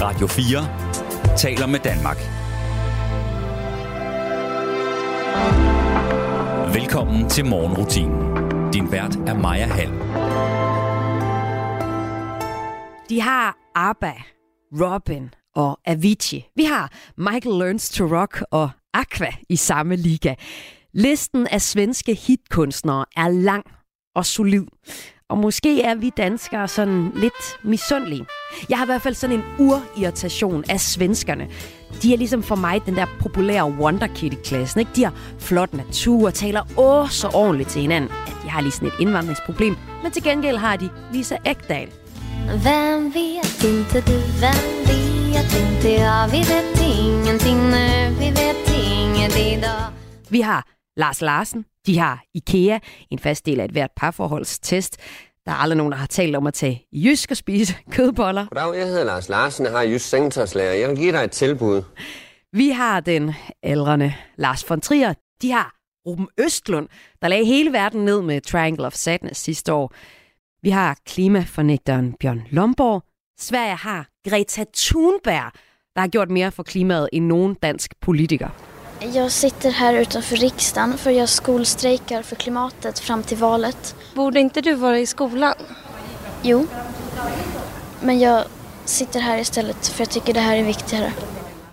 Radio 4 taler med Danmark. Velkommen til morgenrutinen. Din vært er Maja Hall. De har ABBA, Robin og Avicii. Vi har Michael Learns to Rock og Aqua i samme liga. Listen af svenske hitkunstnere er lang og solid. Og måske er vi danskere sådan lidt misundelige. Jeg har i hvert fald sådan en urirritation af svenskerne. De er ligesom for mig den der populære wonderkid i klassen. Ikke? De har flot natur og taler åh så ordentligt til hinanden. Ja, de har lige sådan et indvandringsproblem, men til gengæld har de Lisa Ekdal. Vem vet inte du, vem vet inte jag Vi vet ingenting nu, vi vet inget idag Vi har Lars Larsen, de har IKEA, en fast del af et hvert parforholdstest. Der er aldrig nogen, der har talt om at tage jysk og spise kødboller. Goddag, jeg hedder Lars Larsen og har just sengetøjslærer. Jeg vil give dig et tilbud. Vi har den aldrende Lars von Trier. De har Ruben Østlund, der lagde hele verden ned med Triangle of Sadness sidste år. Vi har klimafornægteren Bjørn Lomborg. Sverige har Greta Thunberg, der har gjort mere for klimaet end nogen dansk politiker. Jag sitter här utanför riksdagen för jag skolstrejkar för klimatet fram till valet. Borde inte du vara i skolan? Jo, men jag sitter här istället för jag tycker det här är viktigare.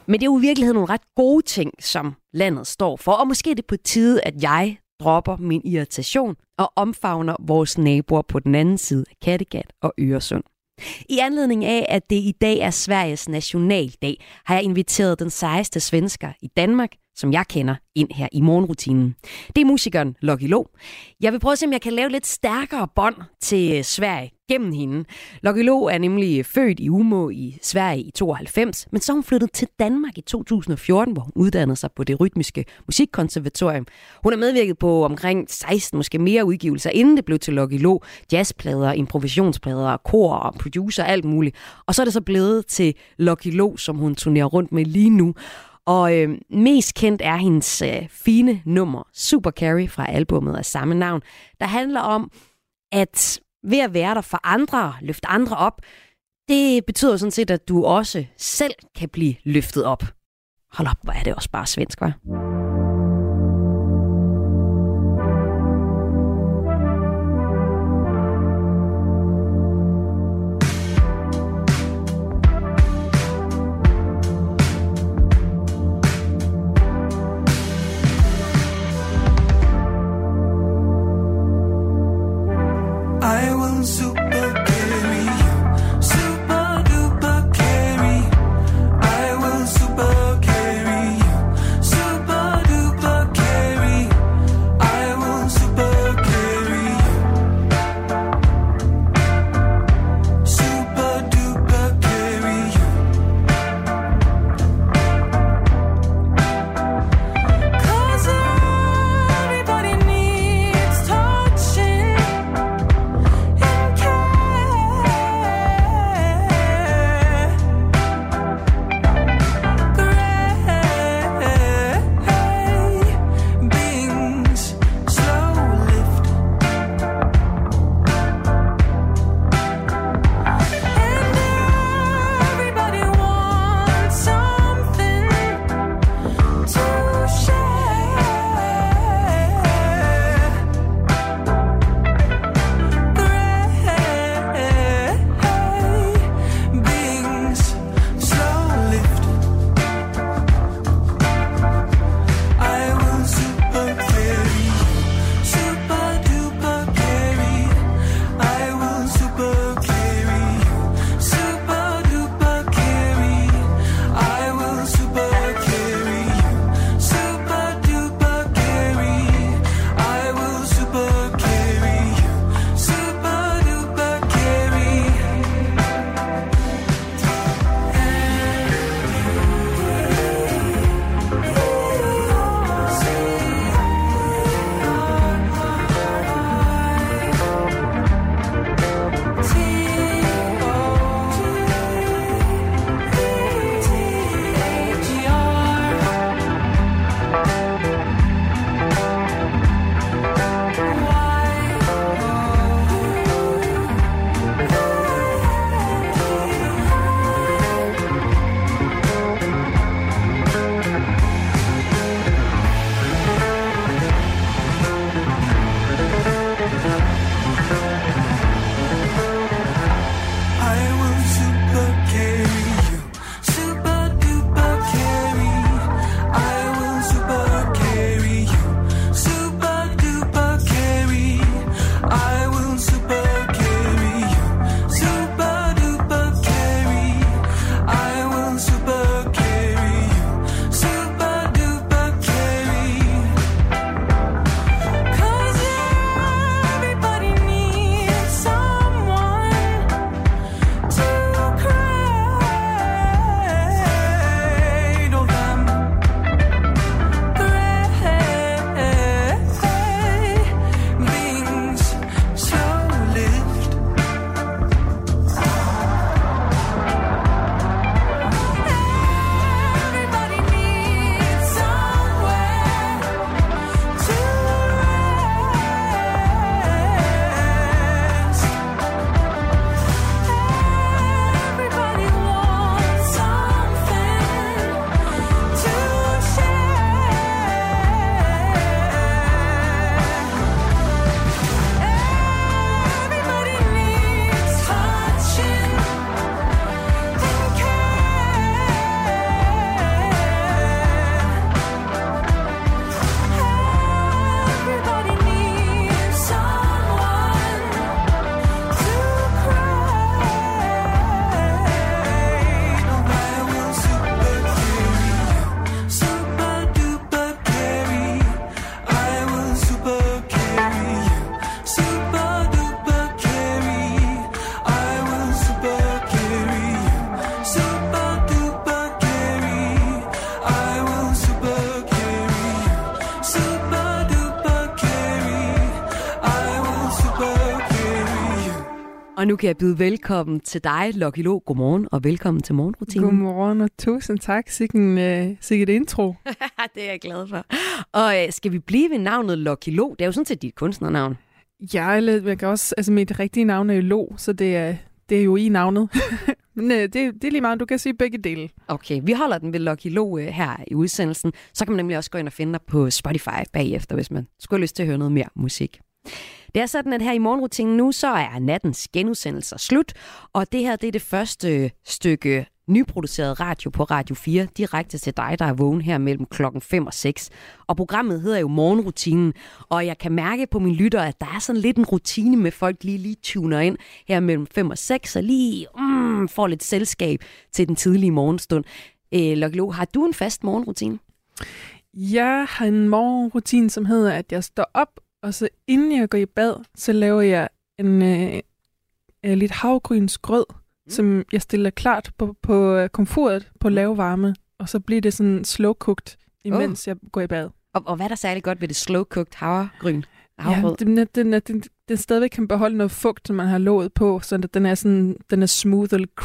Men det er jo i virkeligheden nogle ret gode ting, som landet står for. Og måske er det på tide, at jeg dropper min irritation og omfavner vores naboer på den anden side af Kattegat og Øresund. I anledning af, at det i dag er Sveriges nationaldag, har jeg inviteret den sejeste svensker i Danmark, som jeg kender, ind her i morgenrutinen. Det er musikeren Lucky Lo. Jeg vil prøve at se, om jeg kan lave lidt stærkere bånd til øh, Sverige gennem hende. Lucky Lo er nemlig øh, født i Umo i Sverige i 92, men så hun flyttet til Danmark i 2014, hvor hun uddannede sig på det rytmiske musikkonservatorium. Hun har medvirket på omkring 16, måske mere udgivelser, inden det blev til Lucky Lo. Jazzplader, improvisationsplader, kor og producer, alt muligt. Og så er det så blevet til Lucky Lo, som hun turnerer rundt med lige nu. Og øh, mest kendt er hendes øh, fine nummer Super Carry fra albummet af samme navn, der handler om, at ved at være der for andre, løfte andre op, det betyder sådan set, at du også selv kan blive løftet op. Hold op, hvor er det også bare svensk, var. Nu kan jeg byde velkommen til dig, Lucky Lo. Godmorgen og velkommen til morgenrutinen. Godmorgen og tusind tak. Sikken, uh, sikkert intro. det er jeg glad for. Og øh, skal vi blive ved navnet Lucky Lo? Det er jo sådan set dit kunstnernavn. Jeg, er lidt- jeg kan også, altså mit rigtige navn er jo Lo, så det er, det er jo i navnet. Men uh, det, det er lige meget, du kan sige begge dele. Okay, vi holder den ved Lucky Lo øh, her i udsendelsen. Så kan man nemlig også gå ind og finde dig på Spotify bagefter, hvis man skulle lyst til at høre noget mere musik. Det er sådan, at her i morgenrutinen nu, så er nattens genudsendelser slut, og det her det er det første øh, stykke nyproduceret radio på Radio 4, direkte til dig, der er vågen her mellem klokken 5 og 6. Og programmet hedder jo Morgenrutinen, og jeg kan mærke på min lytter, at der er sådan lidt en rutine med folk lige lige tuner ind her mellem 5 og 6, og lige mm, får lidt selskab til den tidlige morgenstund. Øh, Lucky har du en fast morgenrutine? Jeg har en morgenrutine, som hedder, at jeg står op, og så inden jeg går i bad, så laver jeg en uh, uh, lidt havgrynsgrød, mm. som jeg stiller klart på, på øh, komfuret på lav varme, og så bliver det sådan slow-cooked, imens oh. jeg går i bad. Og, og hvad er der særlig godt ved det slow-cooked havregryn? Ja, Havregrød? den, er- den, er- den, den stadigvæk kan beholde noget fugt, som man har låget på, så den er, sådan, den er smooth og lidt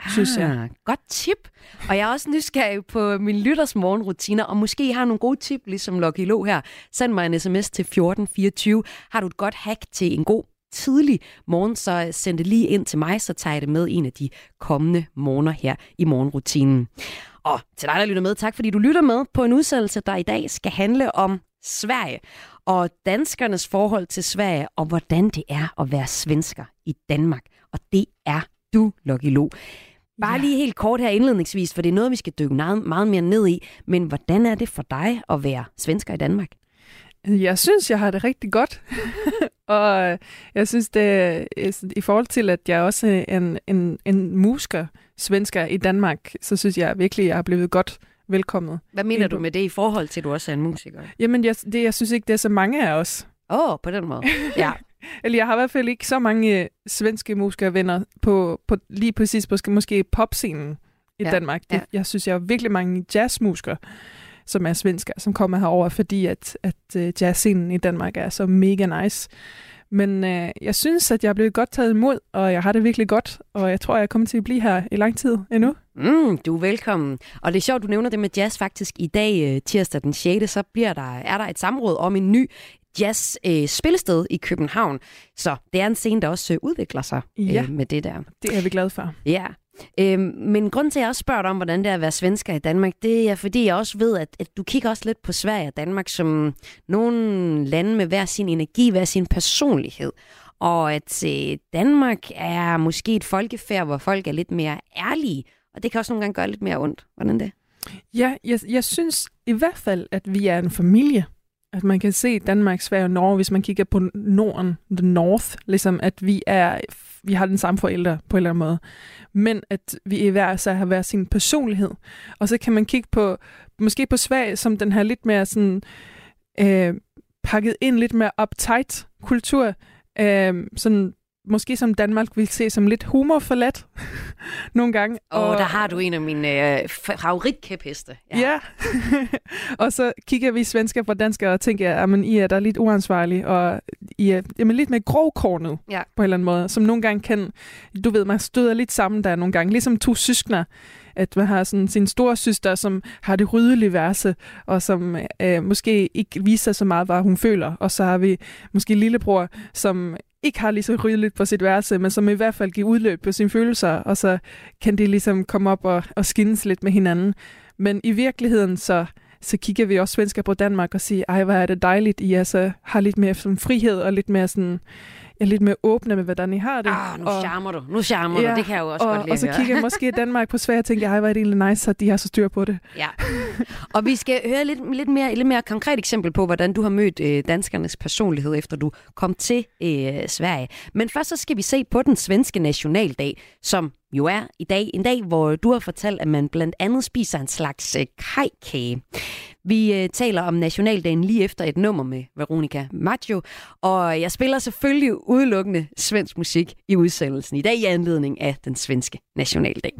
Ah, synes jeg. Ah, godt tip. Og jeg er også nysgerrig på min lytters morgenrutiner, og måske I har nogle gode tip, ligesom Lucky Lo her. Send mig en sms til 1424. Har du et godt hack til en god tidlig morgen, så send det lige ind til mig, så tager jeg det med en af de kommende morgener her i morgenrutinen. Og til dig, der lytter med, tak fordi du lytter med på en udsendelse, der i dag skal handle om Sverige og danskernes forhold til Sverige, og hvordan det er at være svensker i Danmark. Og det er du, Lucky Lo. Bare Ja. lige helt kort her indledningsvis, for det er noget, vi skal dykke meget, meget mere ned i. Men hvordan er det for dig at være svensker i Danmark? Jeg synes, jeg har det rigtig godt. og jeg synes, det er i forhold til, at jeg også er en, en, en musiker, svensker i Danmark, så synes jeg virkelig, jeg er blevet godt velkommet. Hvad mener du med det i forhold til, at du også er en musiker? Jamen, jeg, det, jeg synes ikke, det er så mange af os. Åh, oh, på den måde. Ja. Eller jeg har i hvert fald ikke så mange øh, svenske musikere på, på lige præcis på måske popscenen i Ja, Danmark. Det, ja. Jeg synes, jeg har virkelig mange jazzmusikere, som er svensker, som kommer herover, fordi at, at uh, jazzscenen i Danmark er så mega nice. Men øh, jeg synes, at jeg er blevet godt taget imod, og jeg har det virkelig godt, og jeg tror, jeg kommer til at blive her i lang tid endnu. Mm, du er velkommen. Og det er sjovt, du nævner det med jazz faktisk. I dag, øh, tirsdag den 6., så bliver der, er der et samråd om en ny jazz øh, spillested i København. Så det er en scene, der også øh, udvikler sig Ja. øh, med det der. Det er vi glade for. Ja. Øhm, men grunden til, at jeg også spørger dig om, hvordan det er at være svensker i Danmark, det er, fordi jeg også ved, at, at du kigger også lidt på Sverige og Danmark som nogle lande med hver sin energi, hver sin personlighed. Og at øh, Danmark er måske et folkefærd, hvor folk er lidt mere ærlige, og det kan også nogle gange gøre lidt mere ondt. Hvordan det? Ja, jeg, jeg synes i hvert fald, at vi er en familie. At man kan se Danmark, Sverige og Norge, hvis man kigger på Norden, the North, ligesom at vi er, vi har den samme forældre på en eller anden måde. Men at vi i hver så har hver sin personlighed. Og så kan man kigge på, måske på Sverige, som den her lidt mere sådan, øh, pakket ind, lidt mere uptight kultur. Øh, sådan, måske som Danmark vil se som lidt humorforladt nogle gange. Og, og der har du en af mine øh, favoritkæpheste. Ja. ja. og så kigger vi svensker på danskere og tænker, at I er der lidt uansvarlige, og I er jamen, lidt mere grovkornet Ja. på en eller anden måde, som nogle gange kan, du ved, man støder lidt sammen der nogle gange, ligesom to søskner, at man har sådan sin store søster, som har det ryddelige verse, og som øh, måske ikke viser så meget, hvad hun føler, og så har vi måske lillebror, som ikke har lige så ryddeligt på sit værelse, men som i hvert fald giver udløb på sine følelser, og så kan de ligesom komme op og, og skinnes lidt med hinanden. Men i virkeligheden, så, så kigger vi også svensker på Danmark og siger, ej, hvor er det dejligt, I altså har lidt mere sådan, frihed og lidt mere sådan, ja, lidt mere åbne med, hvordan I har det. Ah, nu og, charmer du. Nu charmer Ja, du. Det kan jeg jo også og, godt lide og så kigger jeg måske Danmark på Sverige og tænker, ej, hvor er det egentlig nice, at de har så styr på det. Ja. Og vi skal høre lidt, lidt, mere, lidt mere konkret eksempel på, hvordan du har mødt øh, danskernes personlighed, efter du kom til øh, Sverige. Men først så skal vi se på den svenske nationaldag, som jo er i dag en dag, hvor du har fortalt, at man blandt andet spiser en slags øh, kajkage. Vi øh, taler om nationaldagen lige efter et nummer med Veronica Maggio, og jeg spiller selvfølgelig udelukkende svensk musik i udsendelsen i dag i anledning af den svenske nationaldag.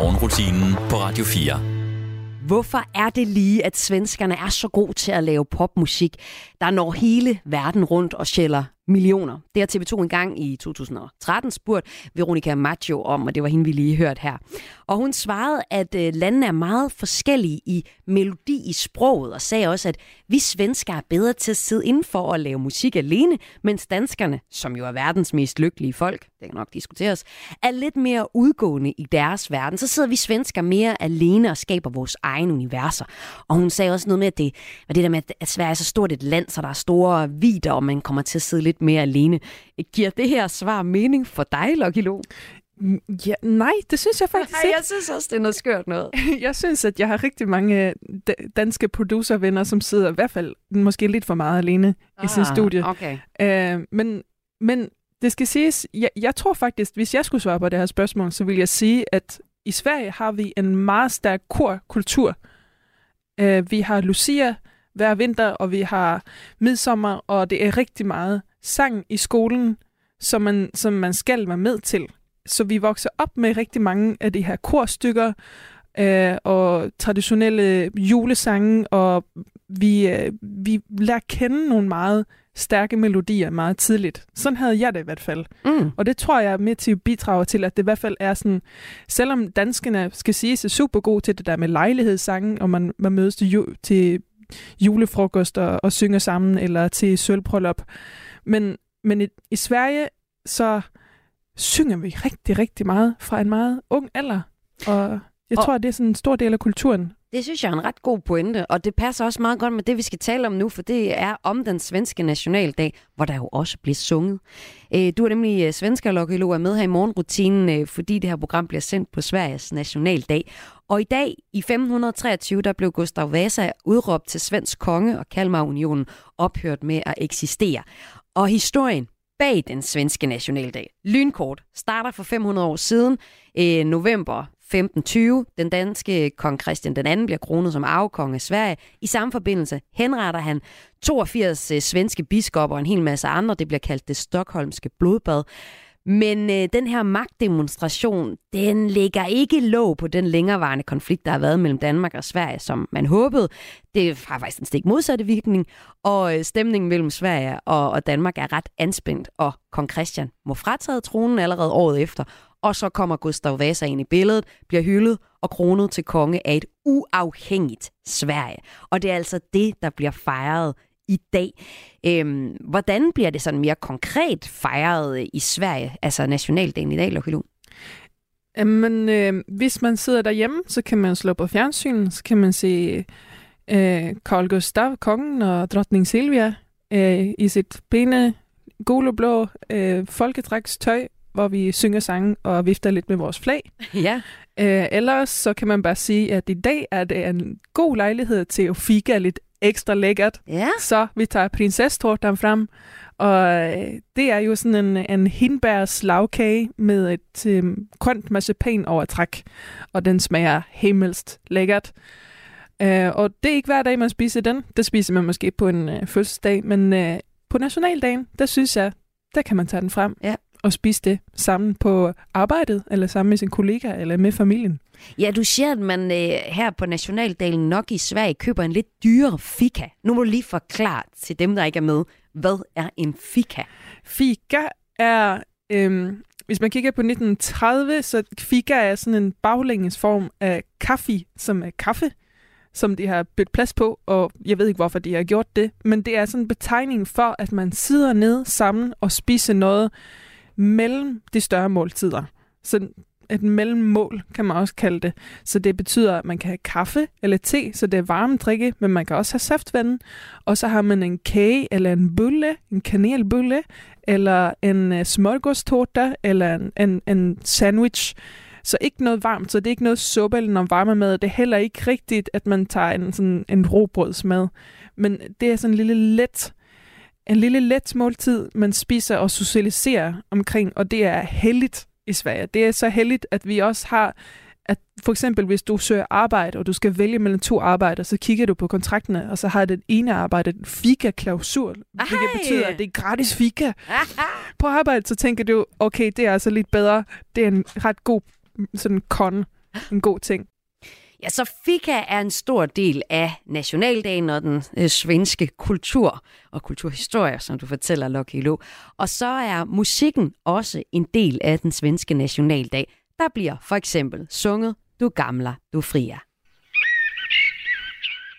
Morgenrutinen på Radio 4. Hvorfor er det lige, at svenskerne er så gode til at lave popmusik, der når hele verden rundt og sjæller millioner? Det har TV2 engang i 2013 spurgt Veronica Maggio om, og det var hende, vi lige hørte her. Og hun svarede, at øh, landene er meget forskellige i melodi i sproget, og sagde også, at vi svensker er bedre til at sidde inden for at lave musik alene, mens danskerne, som jo er verdens mest lykkelige folk, det kan nok diskuteres, er lidt mere udgående i deres verden. Så sidder vi svensker mere alene og skaber vores egne universer. Og hun sagde også noget med, at det, at det der med, at Sverige er så stort et land, så der er store vider, og man kommer til at sidde lidt mere alene. Giver det her svar mening for dig, Lucky Lo? Ja, nej, det synes jeg faktisk Nej, ikke. jeg synes også, det er noget skørt noget. Jeg synes, at jeg har rigtig mange øh, da- danske producervenner, som sidder i hvert fald måske lidt for meget alene i sin studie. Okay. Øh, men, men det skal siges, jeg, jeg tror faktisk, hvis jeg skulle svare på det her spørgsmål, så vil jeg sige, at i Sverige har vi en meget stærk korkultur. Øh, vi har Lucia hver vinter, og vi har midsommer, og det er rigtig meget sang i skolen, som man, som man skal være med til. Så vi vokser op med rigtig mange af de her korstykker, øh, og traditionelle julesange, og vi, øh, vi lærer kende nogle meget stærke melodier meget tidligt. Sådan havde jeg det i hvert fald. Mm. Og det tror jeg er med til at bidrage til, at det i hvert fald er sådan, selvom danskerne skal sige er super gode til det der med lejlighedssange, og man, man mødes til, ju, til julefrokost og, og synger sammen, eller til sølvbrøllup. Men, men i, i Sverige, så synger vi rigtig, rigtig meget fra en meget ung alder. Og jeg Og- tror, det er sådan en stor del af kulturen. Det synes jeg er en ret god pointe, og det passer også meget godt med det, vi skal tale om nu, for det er om den svenske nationaldag, hvor der jo også bliver sunget. Øh, Du er nemlig øh, svensker, Lokke Lo, er med her i morgenrutinen, øh, fordi det her program bliver sendt på Sveriges nationaldag. Og i dag, i 1523, der blev Gustav Vasa udråbt til svensk konge, og Kalmarunionen ophørt med at eksistere. Og historien bag den svenske nationaldag, lynkort, starter for 500 år siden, øh, november 1520. Den danske kong Christian den anden bliver kronet som arvekonge af Sverige. I samme forbindelse henretter han 82 øh, svenske biskopper og en hel masse andre. Det bliver kaldt det stokholmske blodbad. Men øh, den her magtdemonstration, den ligger ikke låg på den længerevarende konflikt, der har været mellem Danmark og Sverige, som man håbede. Det har faktisk en stik modsatte virkning, og øh, stemningen mellem Sverige og, og Danmark er ret anspændt, og kong Christian må frataget tronen allerede året efter, og så kommer Gustav Vasa ind i billedet, bliver hyldet og kronet til konge af et uafhængigt Sverige. Og det er altså det, der bliver fejret i dag. Øhm, hvordan bliver det sådan mere konkret fejret i Sverige, altså nationaldagen i dag, Lokilo? Men øh, hvis man sidder derhjemme, så kan man slå på fjernsynet, så kan man se øh, Carl Gustav, kongen og dronning Silvia øh, i sit pæne gule-blå øh, folketrækstøj, hvor vi synger sange og vifter lidt med vores flag. Ja. Øh, ellers så kan man bare sige, at i dag er det en god lejlighed til at fika lidt ekstra lækkert. Ja. Så vi tager prinsesstårten frem, og øh, det er jo sådan en, en hindbærs lavkage med et øh, grønt marcipan overtræk, og den smager himmelst lækkert. Øh, og det er ikke hver dag, man spiser den. Det spiser man måske på en øh, fødselsdag, men øh, på nationaldagen, der synes jeg, der kan man tage den frem Ja. Og spise det sammen på arbejdet, eller sammen med sin kollega, eller med familien. Ja, du siger, at man øh, her på nationaldagen nok i Sverige køber en lidt dyrere fika. Nu må du lige forklare til dem, der ikke er med, hvad er en fika? Fika er, øhm, hvis man kigger på 1930, så fika er sådan en baglænges form af kaffe, som er kaffe, som de har byttet plads på, og jeg ved ikke, hvorfor de har gjort det, men det er sådan en betegning for, at man sidder ned sammen og spiser noget mellem de større måltider. Så et mellemmål, kan man også kalde det. Så det betyder, at man kan have kaffe eller te, så det er varme drikke, men man kan også have saftvand. Og så har man en kage eller en bulle, en kanelbulle, eller en øh, smørgåstorte, eller en, en, en sandwich. Så ikke noget varmt, så det er ikke noget suppe eller noget varme mad. Det er heller ikke rigtigt, at man tager en, sådan, en robrødsmad. Men det er sådan en lille let, en lille let måltid, man spiser og socialiserer omkring, og det er heldigt i Sverige. Det er så heldigt, at vi også har, at for eksempel hvis du søger arbejde, og du skal vælge mellem to arbejder, så kigger du på kontrakterne, og så har det ene arbejde en fika-klausul, hvilket betyder, at det er gratis fika. på arbejde, så tænker du, okay, det er altså lidt bedre. Det er en ret god sådan kon, en god ting. Ja, så fika er en stor del af nationaldagen og den øh, svenske kultur og kulturhistorie, som du fortæller, Lucky Lo. Og så er musikken også en del af den svenske nationaldag. Der bliver for eksempel sunget Du gamla, du fria.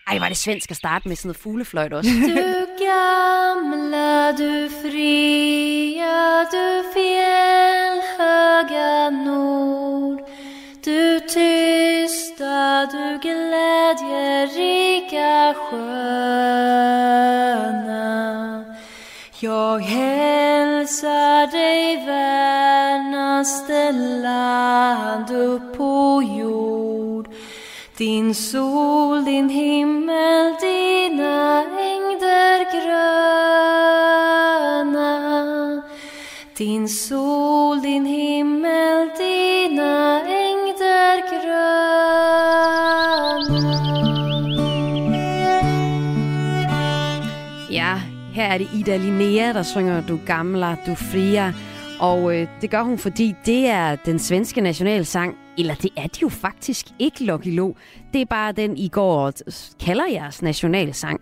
Ej, var det svensk at starte med sådan noget fuglefløjt også. Du gamla, du fria, du fjällhöga sköna Jag hälsar dig värnaste land upp på jord. Din sol, din himmel, dina ängder gröna Din sol, er det Ida Linnea, der synger Du gamla, du fria. Og øh, det gør hun, fordi det er den svenske nationalsang. Eller det er det jo faktisk ikke, Lucky Lo. Det er bare den, I går og kalder jeres nationalsang.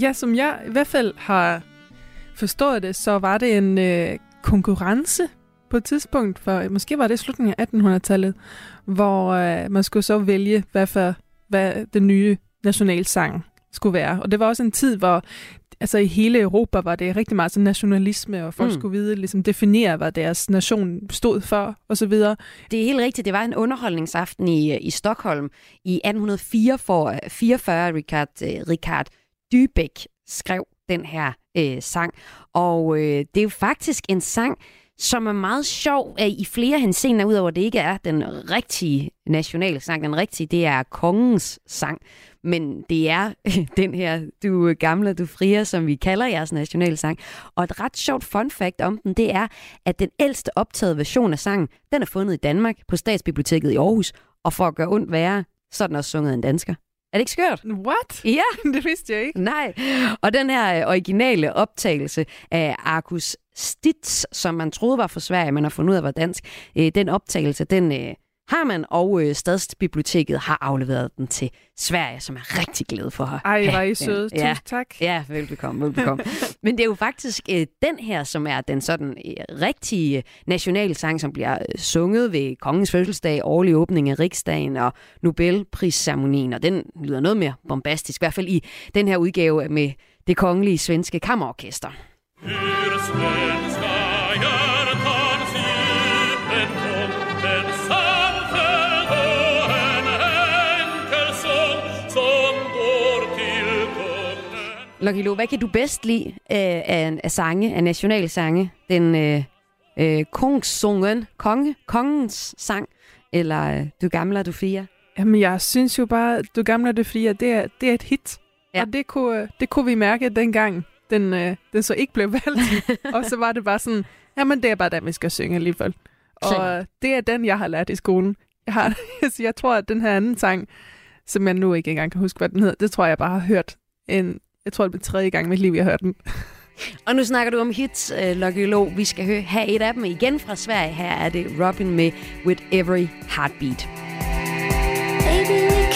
Ja, som jeg i hvert fald har forstået det, så var det en øh, konkurrence på et tidspunkt, for øh, måske var det slutningen af 1800-tallet, hvor øh, man skulle så vælge, hvad, for, hvad den nye nationalsang skulle være. Og det var også en tid, hvor altså i hele Europa var det rigtig meget sådan nationalisme, og folk Mm. skulle vide, ligesom definere, hvad deres nation stod for, og så videre. Det er helt rigtigt. Det var en underholdningsaften i, i Stockholm i 1844, for 44, Richard, øh, Richard Dybeck skrev den her øh, sang. Og øh, det er jo faktisk en sang, som er meget sjov at i flere henseender, udover at det ikke er den rigtige nationale sang. Den rigtige, det er kongens sang. Men det er den her, du gamle, du frier, som vi kalder jeres nationalsang. Og et ret sjovt fun fact om den, det er, at den ældste optagede version af sangen, den er fundet i Danmark på Statsbiblioteket i Aarhus. Og for at gøre ondt værre, så er den også sunget af en dansker. Er det ikke skørt? What? Ja, Det vidste jeg ikke. nej. Og den her øh, originale optagelse af Arkus Stitz, som man troede var fra Sverige, men har fundet ud af var dansk, øh, den optagelse, den øh, har man, og øh, Stadsbiblioteket har afleveret den til Sverige, som er rigtig glad for at Ej, var I søde. Ja, Tusind tak. Ja, velbekomme, velbekomme. Men det er jo faktisk øh, den her, som er den sådan øh, rigtige nationalsang, som bliver øh, sunget ved kongens fødselsdag, årlig åbning af riksdagen og Nobelprisceremonien, og den lyder noget mere bombastisk, i hvert fald i den her udgave med det kongelige svenske kammerorkester. Hur svenska Lucky Lo, hvad kan du bedst lide øh, af, af sange, af nationalsange? Den øh, øh, kongssungen, konge, kongens sang, eller øh, Du gamle, du fire? Jamen, jeg synes jo bare, Du gamle det frie, det er, det er et hit. Ja. Og det kunne, det kunne vi mærke dengang, den, øh, den så ikke blev valgt. og så var det bare sådan, jamen det er bare den, vi skal synge alligevel. Og Sådan. øh, det er den, jeg har lært i skolen. Jeg, har, jeg tror, at den her anden sang, som jeg nu ikke engang kan huske, hvad den hedder, det tror jeg bare har hørt en, jeg tror, det er tredje gang i mit liv, jeg har hørt den. Og nu snakker du om hits, uh, Lucky Lo. Vi skal høre, have et af dem igen fra Sverige. Her er det Robin med With Every Heartbeat. Baby,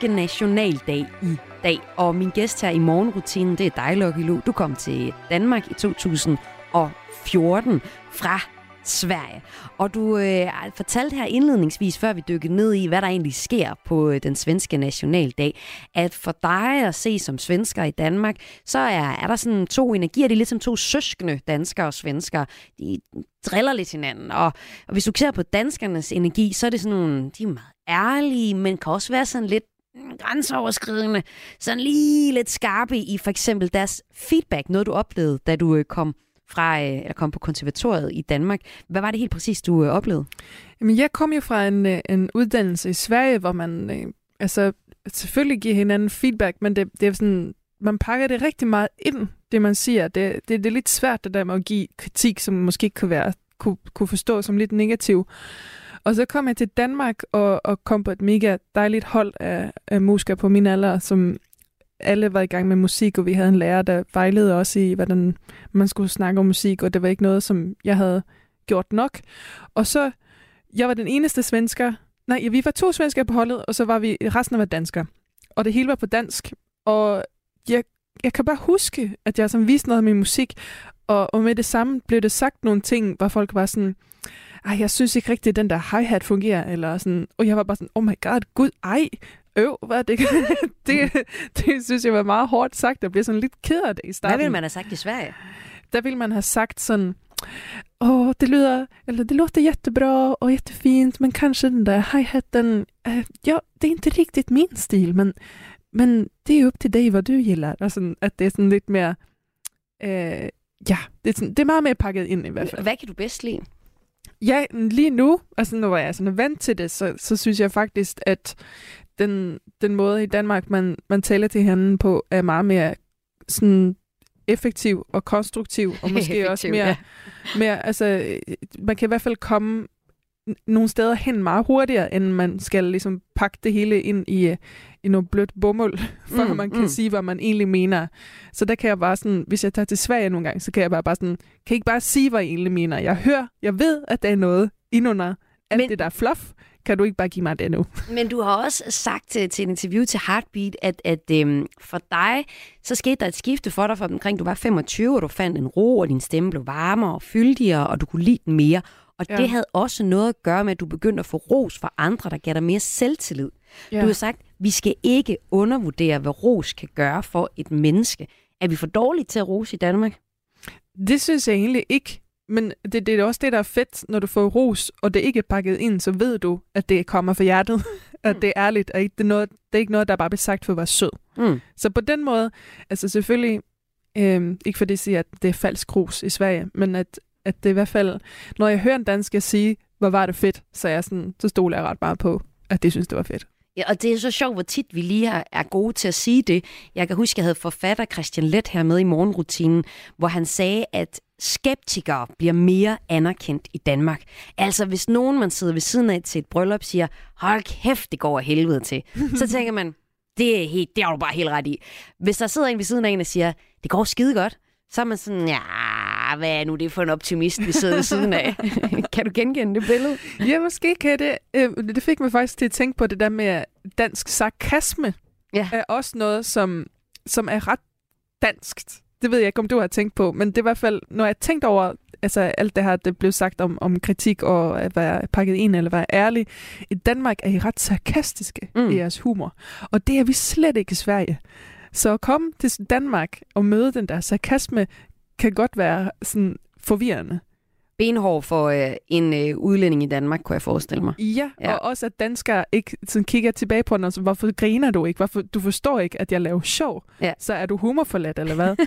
den nationaldag i dag, og min gæst her i morgenrutinen, det er dig, Lucky Lu. Du kom til Danmark i 2014 fra Sverige. Og du øh, fortalte her indledningsvis, før vi dykkede ned i, hvad der egentlig sker på øh, den svenske nationaldag, at for dig at se som svensker i Danmark, så er, er der sådan to energier, det er ligesom to søskende danskere og svenskere. De driller lidt hinanden, og, og hvis du ser på danskernes energi, så er det sådan nogle, de er meget ærlige, men kan også være sådan lidt Mm, grænseoverskridende, sådan lige lidt skarpe i for eksempel deres feedback, noget du oplevede, da du øh, kom fra, øh, eller kom på konservatoriet i Danmark. Hvad var det helt præcis, du øh, oplevede? Jamen, jeg kom jo fra en, en uddannelse i Sverige, hvor man øh, altså, selvfølgelig giver hinanden feedback, men det, det er sådan, man pakker det rigtig meget ind, det man siger. Det, det, det er lidt svært, det der med at give kritik, som måske kunne, være, kunne, kunne forstå som lidt negativ. Og så kom jeg til Danmark og, og kom på et mega dejligt hold af, af musikere på min alder, som alle var i gang med musik, og vi havde en lærer, der vejledede os i, hvordan man skulle snakke om musik, og det var ikke noget, som jeg havde gjort nok. Og så, jeg var den eneste svensker, nej, vi var to svensker på holdet, og så var vi, resten var danskere. Og det hele var på dansk, og jeg, jeg kan bare huske, at jeg som viste noget af min musik, og, og med det samme blev det sagt nogle ting, hvor folk var sådan, ej, jeg synes ikke rigtigt, at den der hi-hat fungerer, eller sådan, og jeg var bare sådan, oh my god, gud, ej, øv, hvad det? det, det synes jeg var meget hårdt sagt, jeg blev sådan lidt ked af det i starten. Hvad ville man have sagt i Sverige? Der ville man have sagt sådan, åh, det lyder, eller det låter jättebra och jättefint, men kanske den där hi-haten, eh, ja, det är inte riktigt min stil, men, men det är upp till dig vad du gillar. Altså, at det er sådan lidt mere, øh, ja, det er, sådan, det er meget mere pakket ind i hvert fald. Hvad kan du bedst lide? Ja, lige nu, altså jeg er sådan vant til det, så, så synes jeg faktisk, at den, den måde i Danmark, man, man taler til hinanden på, er meget mere sådan effektiv og konstruktiv, og måske Effektiv, også mere, ja. mere, altså, man kan i hvert fald komme nogle steder hen meget hurtigere, end man skal ligesom pakke det hele ind i, øh, i noget blødt bomuld, for Mm, man kan mm. sige, hvad man egentlig mener. Så der kan jeg bare sådan, hvis jeg tager til Sverige nogle gange, så kan jeg bare, bare sådan, kan ikke bare sige, hvad I egentlig mener? Jeg hører, jeg ved, at der er noget indunder alt Men- det der er fluff. Kan du ikke bare give mig det nu? Men du har også sagt til, til et interview til Heartbeat, at, at øhm, for dig, så skete der et skifte for dig fra omkring, du var 25, og du fandt en ro, og din stemme blev varmere og fyldigere, og du kunne lide den mere. Og ja. Det havde også noget at gøre med, at du begyndte at få ros fra andre, der gav dig mere selvtillid. Ja. Du har sagt, vi skal ikke undervurdere, hvad ros kan gøre for et menneske. Er vi for dårlige til at rose i Danmark? Det synes jeg egentlig ikke. Men det, det er også det, der er fedt, når du får ros, og det ikke er pakket ind, så ved du, at det kommer fra hjertet. at det er ærligt, og ikke, det, er noget, det er ikke noget, der bare bliver sagt for at være sød. Mm. Så på den måde, altså selvfølgelig, øhm, ikke fordi jeg siger, at det er falsk ros i Sverige, men at, at det i hvert fald, når jeg hører en dansker sige, hvor var det fedt, så, er jeg sådan, så stoler jeg ret meget på, at det synes, det var fedt. Ja, og det er så sjovt, hvor tit vi lige er, er gode til at sige det. Jeg kan huske, jeg havde forfatter Christian Let her med i morgenrutinen, hvor han sagde, at skeptikere bliver mere anerkendt i Danmark. Altså, hvis nogen, man sidder ved siden af til et bryllup, siger, hold kæft, det går af helvede til, så tænker man, det er, helt, det har du bare helt ret i. Hvis der sidder en ved siden af en og siger, det går skide godt, så er man sådan, ja, hvad er nu det for en optimist, vi sidder ved siden af? kan du genkende det billede? Ja, måske kan det. Øh, det fik mig faktisk til at tænke på det der med dansk sarkasme. Ja. Er også noget, som, som er ret danskt. Det ved jeg ikke, om du har tænkt på, men det er i hvert fald, når jeg har tænkt over altså alt det her, det blev sagt om, om kritik og at være pakket ind eller være ærlig. I Danmark er I ret sarkastiske Mm. i jeres humor, og det er vi slet ikke i Sverige. Så komme til Danmark og møde den der sarkasme, kan godt være sådan forvirrende. Benhård for øh, en øh, udlænding i Danmark, kunne jeg forestille mig. Ja, Ja. og også at danskere ikke sådan kigger tilbage på den og så, hvorfor griner du ikke? Hvorfor, du forstår ikke, at jeg laver sjov. Ja. Så er du humorforladt, eller hvad?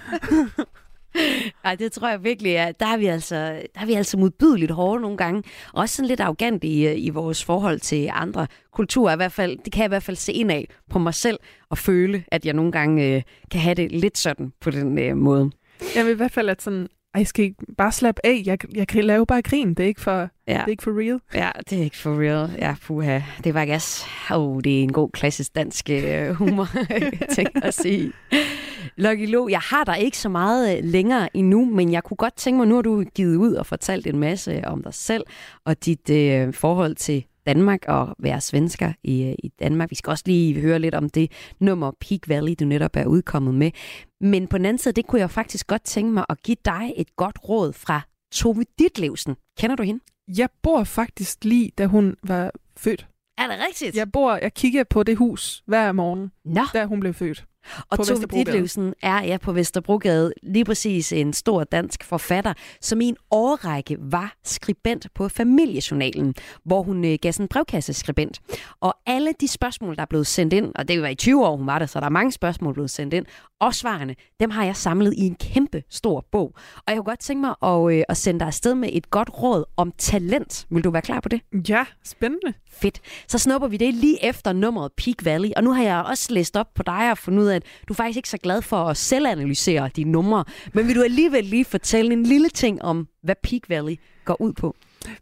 Nej, det tror jeg virkelig er. Der er vi altså, der er vi altså modbydeligt hårde nogle gange. Og også sådan lidt arrogant i, øh, i vores forhold til andre kulturer. I hvert fald, det kan jeg i hvert fald se ind af på mig selv og føle, at jeg nogle gange øh, kan have det lidt sådan på den øh, måde. Jeg vil i hvert fald, at sådan, ej, jeg skal ikke bare slappe af. Jeg, jeg kan lave bare grin. Det er ikke for, Ja. det er ikke for real. Ja, det er ikke for real. Ja, puha. Det var gas. Oh, det er en god klassisk dansk øh, humor, ting at sige. Lucky Lo, jeg har der ikke så meget øh, længere endnu, men jeg kunne godt tænke mig, nu har du givet ud og fortalt en masse om dig selv og dit øh, forhold til Danmark og være svensker i, øh, i Danmark. Vi skal også lige høre lidt om det nummer Peak Valley, du netop er udkommet med. Men på den anden side, det kunne jeg faktisk godt tænke mig at give dig et godt råd fra Tove Ditlevsen. Kender du hende? Jeg bor faktisk lige, da hun var født. Er det rigtigt? Jeg bor, jeg kigger på det hus hver morgen, Nå, da hun blev født. Og på Tove. Ditlevsen er ja, på Vesterbrogade lige præcis en stor dansk forfatter, som i en årrække var skribent på Familiejournalen, hvor hun øh, gav sådan en brevkasseskribent. Og alle de spørgsmål, der er blevet sendt ind, og det var i 20 år, hun var der, så der er mange spørgsmål blevet sendt ind, og svarene, dem har jeg samlet i en kæmpe stor bog. Og jeg kunne godt tænke mig at, øh, at sende dig afsted med et godt råd om talent. Vil du være klar på det? Ja, spændende. Fedt. Så snupper vi det lige efter nummeret Peak Valley. Og nu har jeg også læst op på dig og fundet ud af, at du er faktisk ikke så glad for at selvanalysere dine numre. Men vil du alligevel lige fortælle en lille ting om, hvad Peak Valley går ud på?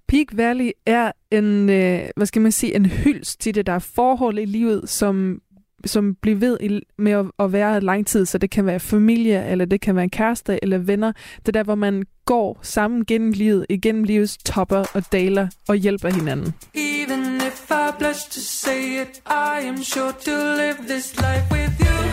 Peak Valley er en, øh, hvad skal man sige, en hyldst til det, der er forhold i livet, som som bliver ved i, med at, at være lang tid, så det kan være familie, eller det kan være kæreste, eller venner. Det er der, hvor man går sammen gennem livet, igennem livets topper og daler, og hjælper hinanden. Even if I blush to say it, I am sure to live this life with you.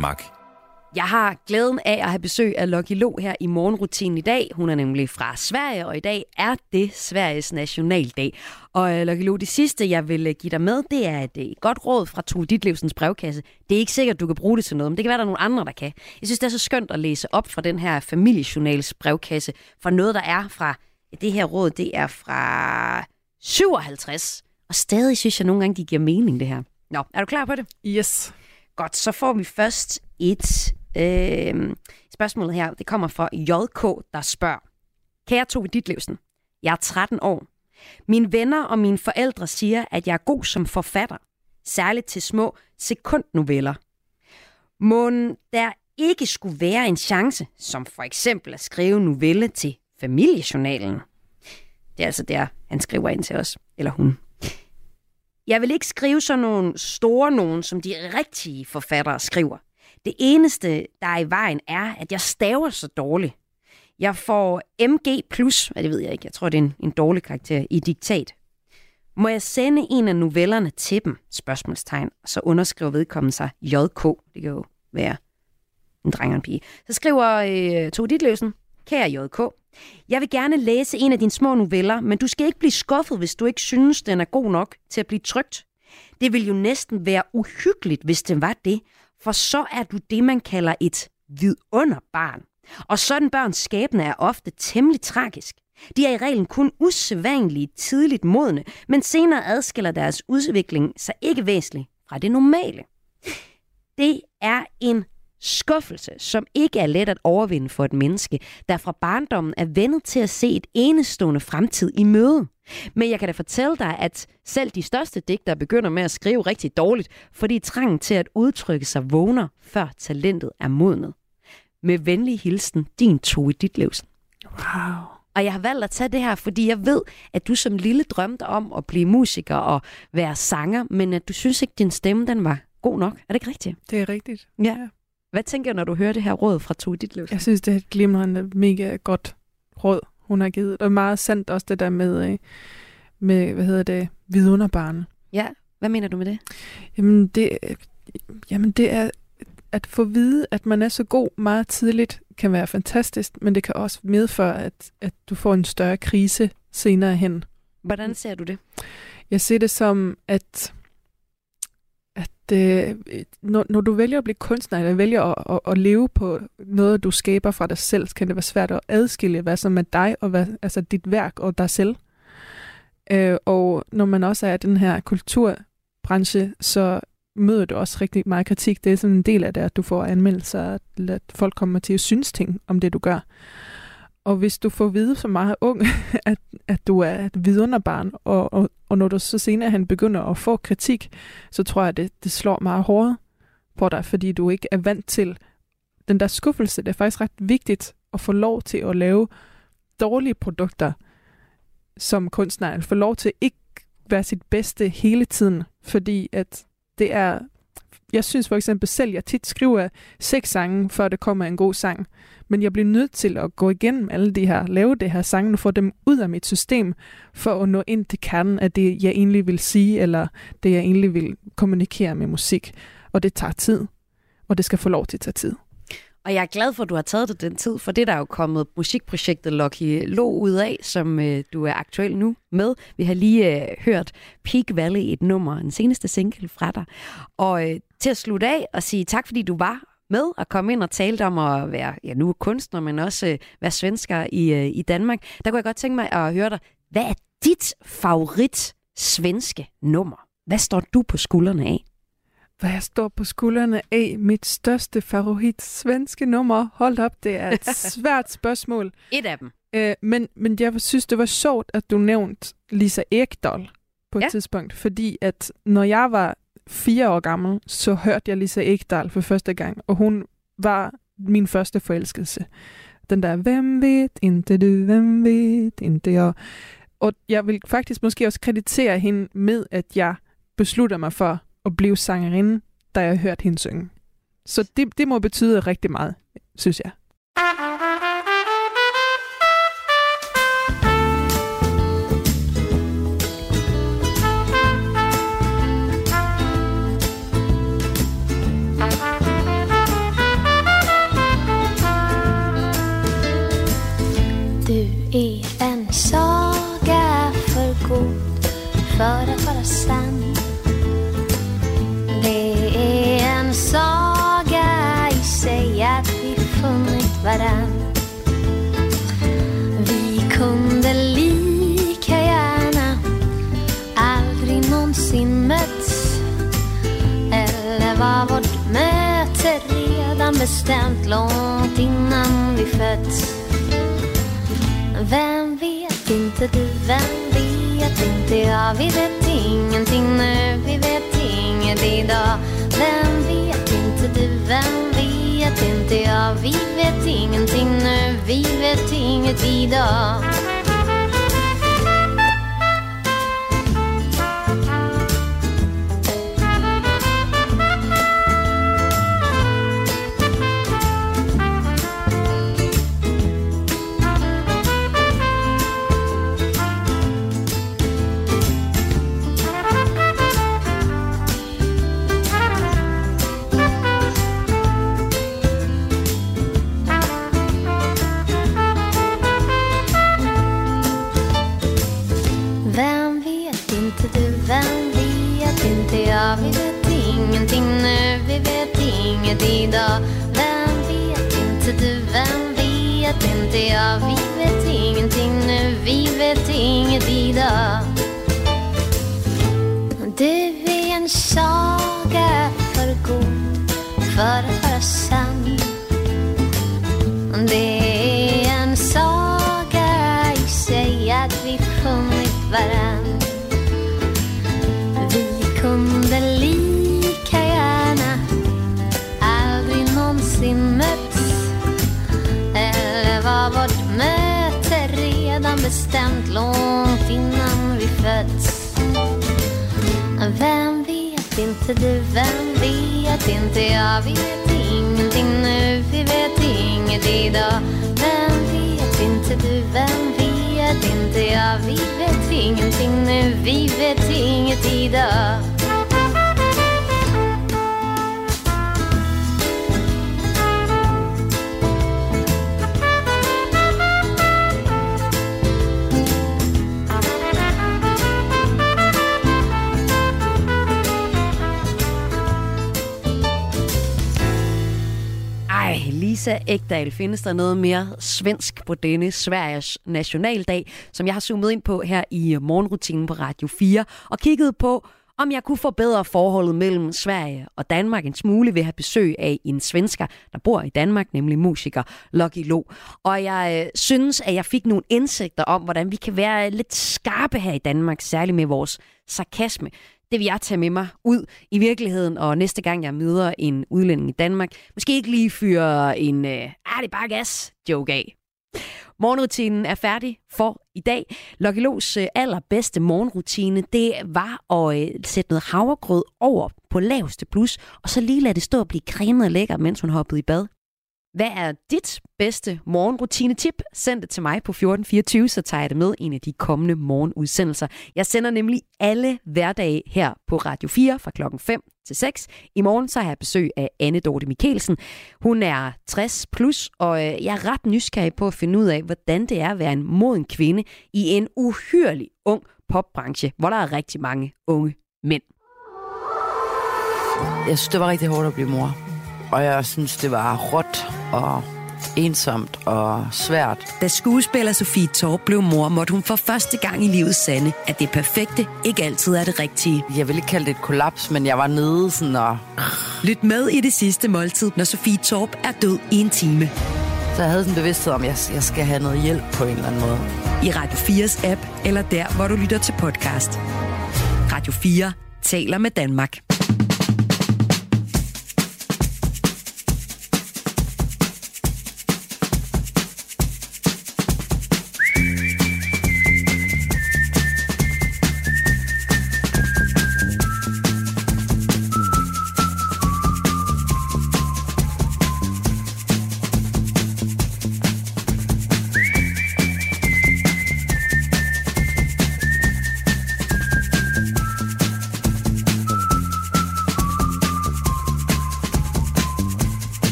Danmark. Jeg har glæden af at have besøg af Lucky Lo her i morgenrutinen i dag. Hun er nemlig fra Sverige, og i dag er det Sveriges nationaldag. Og øh, Lucky Lo, det sidste, jeg vil øh, give dig med, det er et øh, godt råd fra Tove Ditlevsens brevkasse. Det er ikke sikkert, du kan bruge det til noget, men det kan være, der er nogle andre, der kan. Jeg synes, det er så skønt at læse op fra den her familiejournals brevkasse, for noget, der er fra det her råd, det er fra 57. Og stadig synes jeg nogle gange, de giver mening, det her. Nå, er du klar på det? Yes. Godt, så får vi først et øh, spørgsmål her. Det kommer fra JK, der spørger. Kære Tove Ditlevsen, jeg er 13 år. Mine venner og mine forældre siger, at jeg er god som forfatter. Særligt til små sekundnoveller. Må der ikke skulle være en chance, som for eksempel at skrive novelle til familiejournalen? Det er altså der, han skriver ind til os, eller hun. Jeg vil ikke skrive sådan nogle store nogen, som de rigtige forfattere skriver. Det eneste, der er i vejen, er, at jeg staver så dårligt. Jeg får MG+, ja, det ved jeg ikke, jeg tror, det er en, en dårlig karakter, i diktat. Må jeg sende en af novellerne til dem? Spørgsmålstegn. Så underskriver vedkommende sig JK. Det kan jo være en dreng og en pige. Så skriver øh, Tove Ditlevsen, kære JK, jeg vil gerne læse en af dine små noveller, men du skal ikke blive skuffet, hvis du ikke synes, den er god nok til at blive trygt. Det vil jo næsten være uhyggeligt, hvis det var det, for så er du det, man kalder et vidunderbarn. Og sådan børns skæbne er ofte temmelig tragisk. De er i reglen kun usædvanligt tidligt modne, men senere adskiller deres udvikling sig ikke væsentligt fra det normale. Det er en skuffelse, som ikke er let at overvinde for et menneske, der fra barndommen er vendet til at se et enestående fremtid i møde. Men jeg kan da fortælle dig, at selv de største digtere begynder med at skrive rigtig dårligt, fordi trangen til at udtrykke sig vågner, før talentet er modnet. Med venlig hilsen, din Tove Ditlevsen. Wow. Og jeg har valgt at tage det her, fordi jeg ved, at du som lille drømte om at blive musiker og være sanger, men at du synes ikke, din stemme den var god nok. Er det ikke rigtigt? Det er rigtigt. Ja. Hvad tænker du, når du hører det her råd fra Tove Ditlevsen? Jeg synes, det er et glimrende, mega godt råd, hun har givet. Og meget sandt også det der med, øh, med hvad hedder det, vidunderbarn. Ja, hvad mener du med det? Jamen det, jamen det er at få at vide, at man er så god meget tidligt, kan være fantastisk, men det kan også medføre, at, at du får en større krise senere hen. Hvordan ser du det? Jeg ser det som, at, at øh, når, når du vælger at blive kunstner, eller vælger at, at, at leve på noget, du skaber fra dig selv, kan det være svært at adskille, hvad som er dig, og hvad, altså dit værk og dig selv. Øh, og når man også er i den her kulturbranche, så møder du også rigtig meget kritik. Det er sådan en del af det, at du får anmeldelser, at folk kommer til at synes ting om det, du gør. Og hvis du får at vide som meget ung, at, at du er et vidunderbarn, og, og, og når du så senere han begynder at få kritik, så tror jeg, at det, det slår meget hårdt på dig, fordi du ikke er vant til den der skuffelse. Det er faktisk ret vigtigt at få lov til at lave dårlige produkter som kunstner, få lov til ikke være sit bedste hele tiden, fordi at det er, jeg synes for eksempel selv, jeg tit skriver seks sange, før det kommer en god sang. Men jeg bliver nødt til at gå igennem alle de her, lave det her sange, og få dem ud af mit system, for at nå ind til kernen af det, jeg egentlig vil sige, eller det, jeg egentlig vil kommunikere med musik. Og det tager tid, og det skal få lov til at tage tid. Og jeg er glad for, at du har taget dig den tid, for det der er jo kommet musikprojektet Lucky Lo ud af, som øh, du er aktuel nu med. Vi har lige øh, hørt Peak Valley, et nummer, den seneste single fra dig. Og øh, til at slutte af og sige tak, fordi du var med at komme ind og tale om at være, ja nu kunstner, men også øh, være svensker i, øh, i Danmark. Der kunne jeg godt tænke mig at høre dig. Hvad er dit favorit svenske nummer? Hvad står du på skuldrene af? Hvad jeg står på skuldrene af mit største favorit svenske nummer. Hold op, det er et svært spørgsmål. Et af dem. Øh, men, men jeg synes, det var sjovt, at du nævnte Lisa Ekdahl på et Ja. tidspunkt, fordi at når jeg var fire år gammel, så hørte jeg Lisa Ekdahl for første gang, og hun var min første forelskelse. Den der, hvem vet inte du, hvem vet inte jeg. Og jeg vil faktisk måske også kreditere hende med, at jeg beslutter mig for at blive sangerinde, da jeg hørte hende synge. Så det, det må betyde rigtig meget, synes jeg. Bestämt långt innan vi fötts. Vem vet inte du, vem vet inte jag? Vi vet ingenting nu, vi vet inget idag. Vem vet inte du, vem vet inte jag? Vi vet ingenting nu, vi vet inget idag. Vet det, ja, Vi vet ingenting. Nu, vi vet inget idag inte jag Vi vet ingenting nu, vi vet inget idag. Vem vet inte du, vem vet inte jag? Vi vet ingenting nu, vi vet inget idag. Lisa Ekdal, findes der noget mere svensk på denne Sveriges nationaldag, som jeg har zoomet ind på her i morgenrutinen på Radio 4, og kigget på, om jeg kunne forbedre forholdet mellem Sverige og Danmark en smule ved at have besøg af en svensker, der bor i Danmark, nemlig musiker Lucky Lo. Og jeg øh, synes, at jeg fik nogle indsigter om, hvordan vi kan være lidt skarpe her i Danmark, særligt med vores sarkasme. Det vil jeg tage med mig ud i virkeligheden, og næste gang jeg møder en udlænding i Danmark, måske ikke lige fyre en, øh, ah, det er bare gas, joke af. Morgenrutinen er færdig for i dag. Lucky Los øh, allerbedste morgenrutine, det var at øh, sætte noget havregrød over på laveste plus, og så lige lade det stå og blive cremet og lækker, mens hun hoppede i bad. Hvad er dit bedste morgenrutine-tip? Send det til mig på 1424, så tager jeg det med i en af de kommende morgenudsendelser. Jeg sender nemlig alle hverdage her på Radio 4 fra klokken 5 til 6. I morgen så har jeg besøg af Anne Dorte Mikkelsen. Hun er 60 plus, og øh, jeg er ret nysgerrig på at finde ud af, hvordan det er at være en moden kvinde i en uhyrelig ung popbranche, hvor der er rigtig mange unge mænd. Jeg synes, det var rigtig hårdt at blive mor. Og jeg synes, det var råt og ensomt og svært. Da skuespiller Sofie Torp blev mor, måtte hun for første gang i livet sande, at det perfekte ikke altid er det rigtige. Jeg vil ikke kalde det et kollaps, men jeg var nede sådan og... Lyt med i det sidste måltid, når Sofie Torp er død i en time. Så jeg havde sådan en bevidsthed om, at jeg, skal have noget hjælp på en eller anden måde. I Radio 4's app, eller der, hvor du lytter til podcast. Radio 4 taler med Danmark.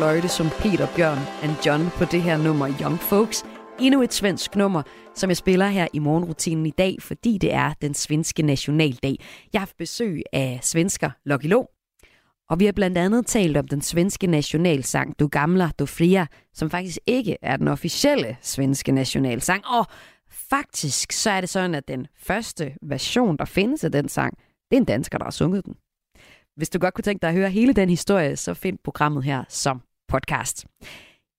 Fløjte som Peter Bjørn and John på det her nummer Young Folks. Endnu et svensk nummer, som jeg spiller her i morgenrutinen i dag, fordi det er den svenske nationaldag. Jeg har haft besøg af svensker Lucky Lo, og vi har blandt andet talt om den svenske nationalsang Du Gamla, Du Fria, som faktisk ikke er den officielle svenske nationalsang. Og faktisk så er det sådan, at den første version, der findes af den sang, det er en dansker, der har sunget den. Hvis du godt kunne tænke dig at høre hele den historie, så find programmet her som podcast.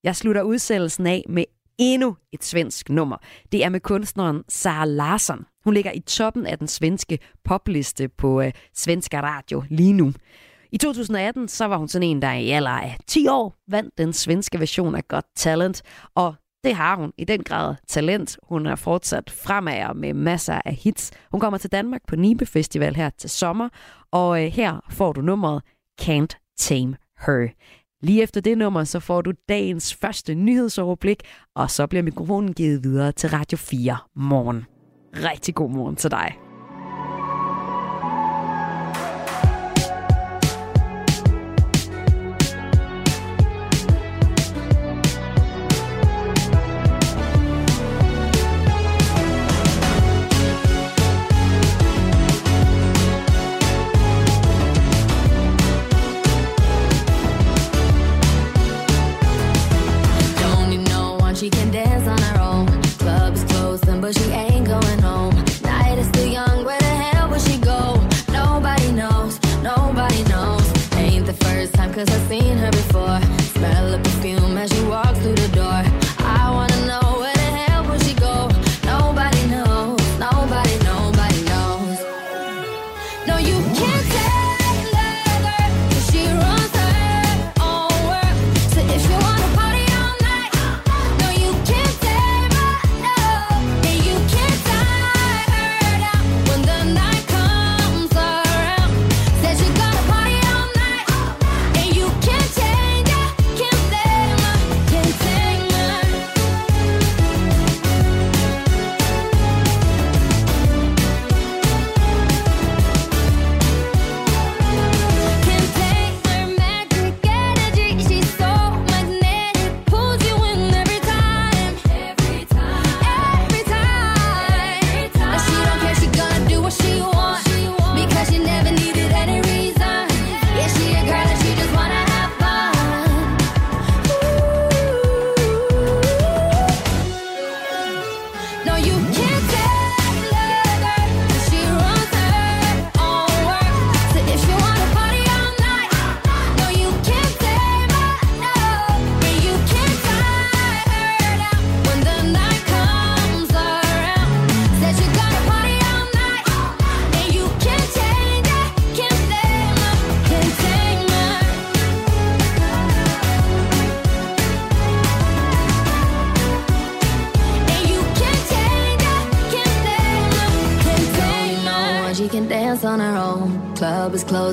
Jeg slutter udsendelsen af med endnu et svensk nummer. Det er med kunstneren Sara Larsson. Hun ligger i toppen af den svenske popliste på øh, Svenska Radio lige nu. I 2018 så var hun sådan en, der i alder af 10 år vandt den svenske version af Got Talent, og det har hun i den grad talent. Hun er fortsat fremad med masser af hits. Hun kommer til Danmark på Nibe Festival her til sommer, og øh, her får du nummeret Can't Tame Her. Lige efter det nummer, så får du dagens første nyhedsoverblik, og så bliver mikrofonen givet videre til Radio 4 morgen. Rigtig god morgen til dig. No, you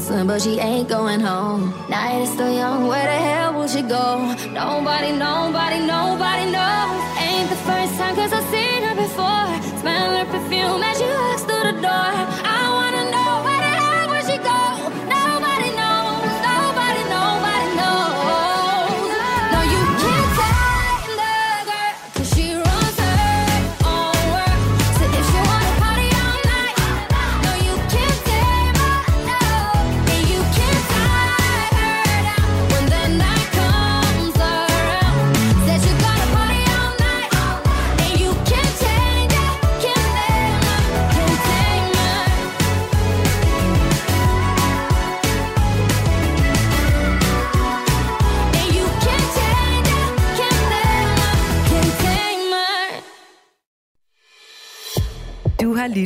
but she ain't going home. Night is still young, where the hell will she go?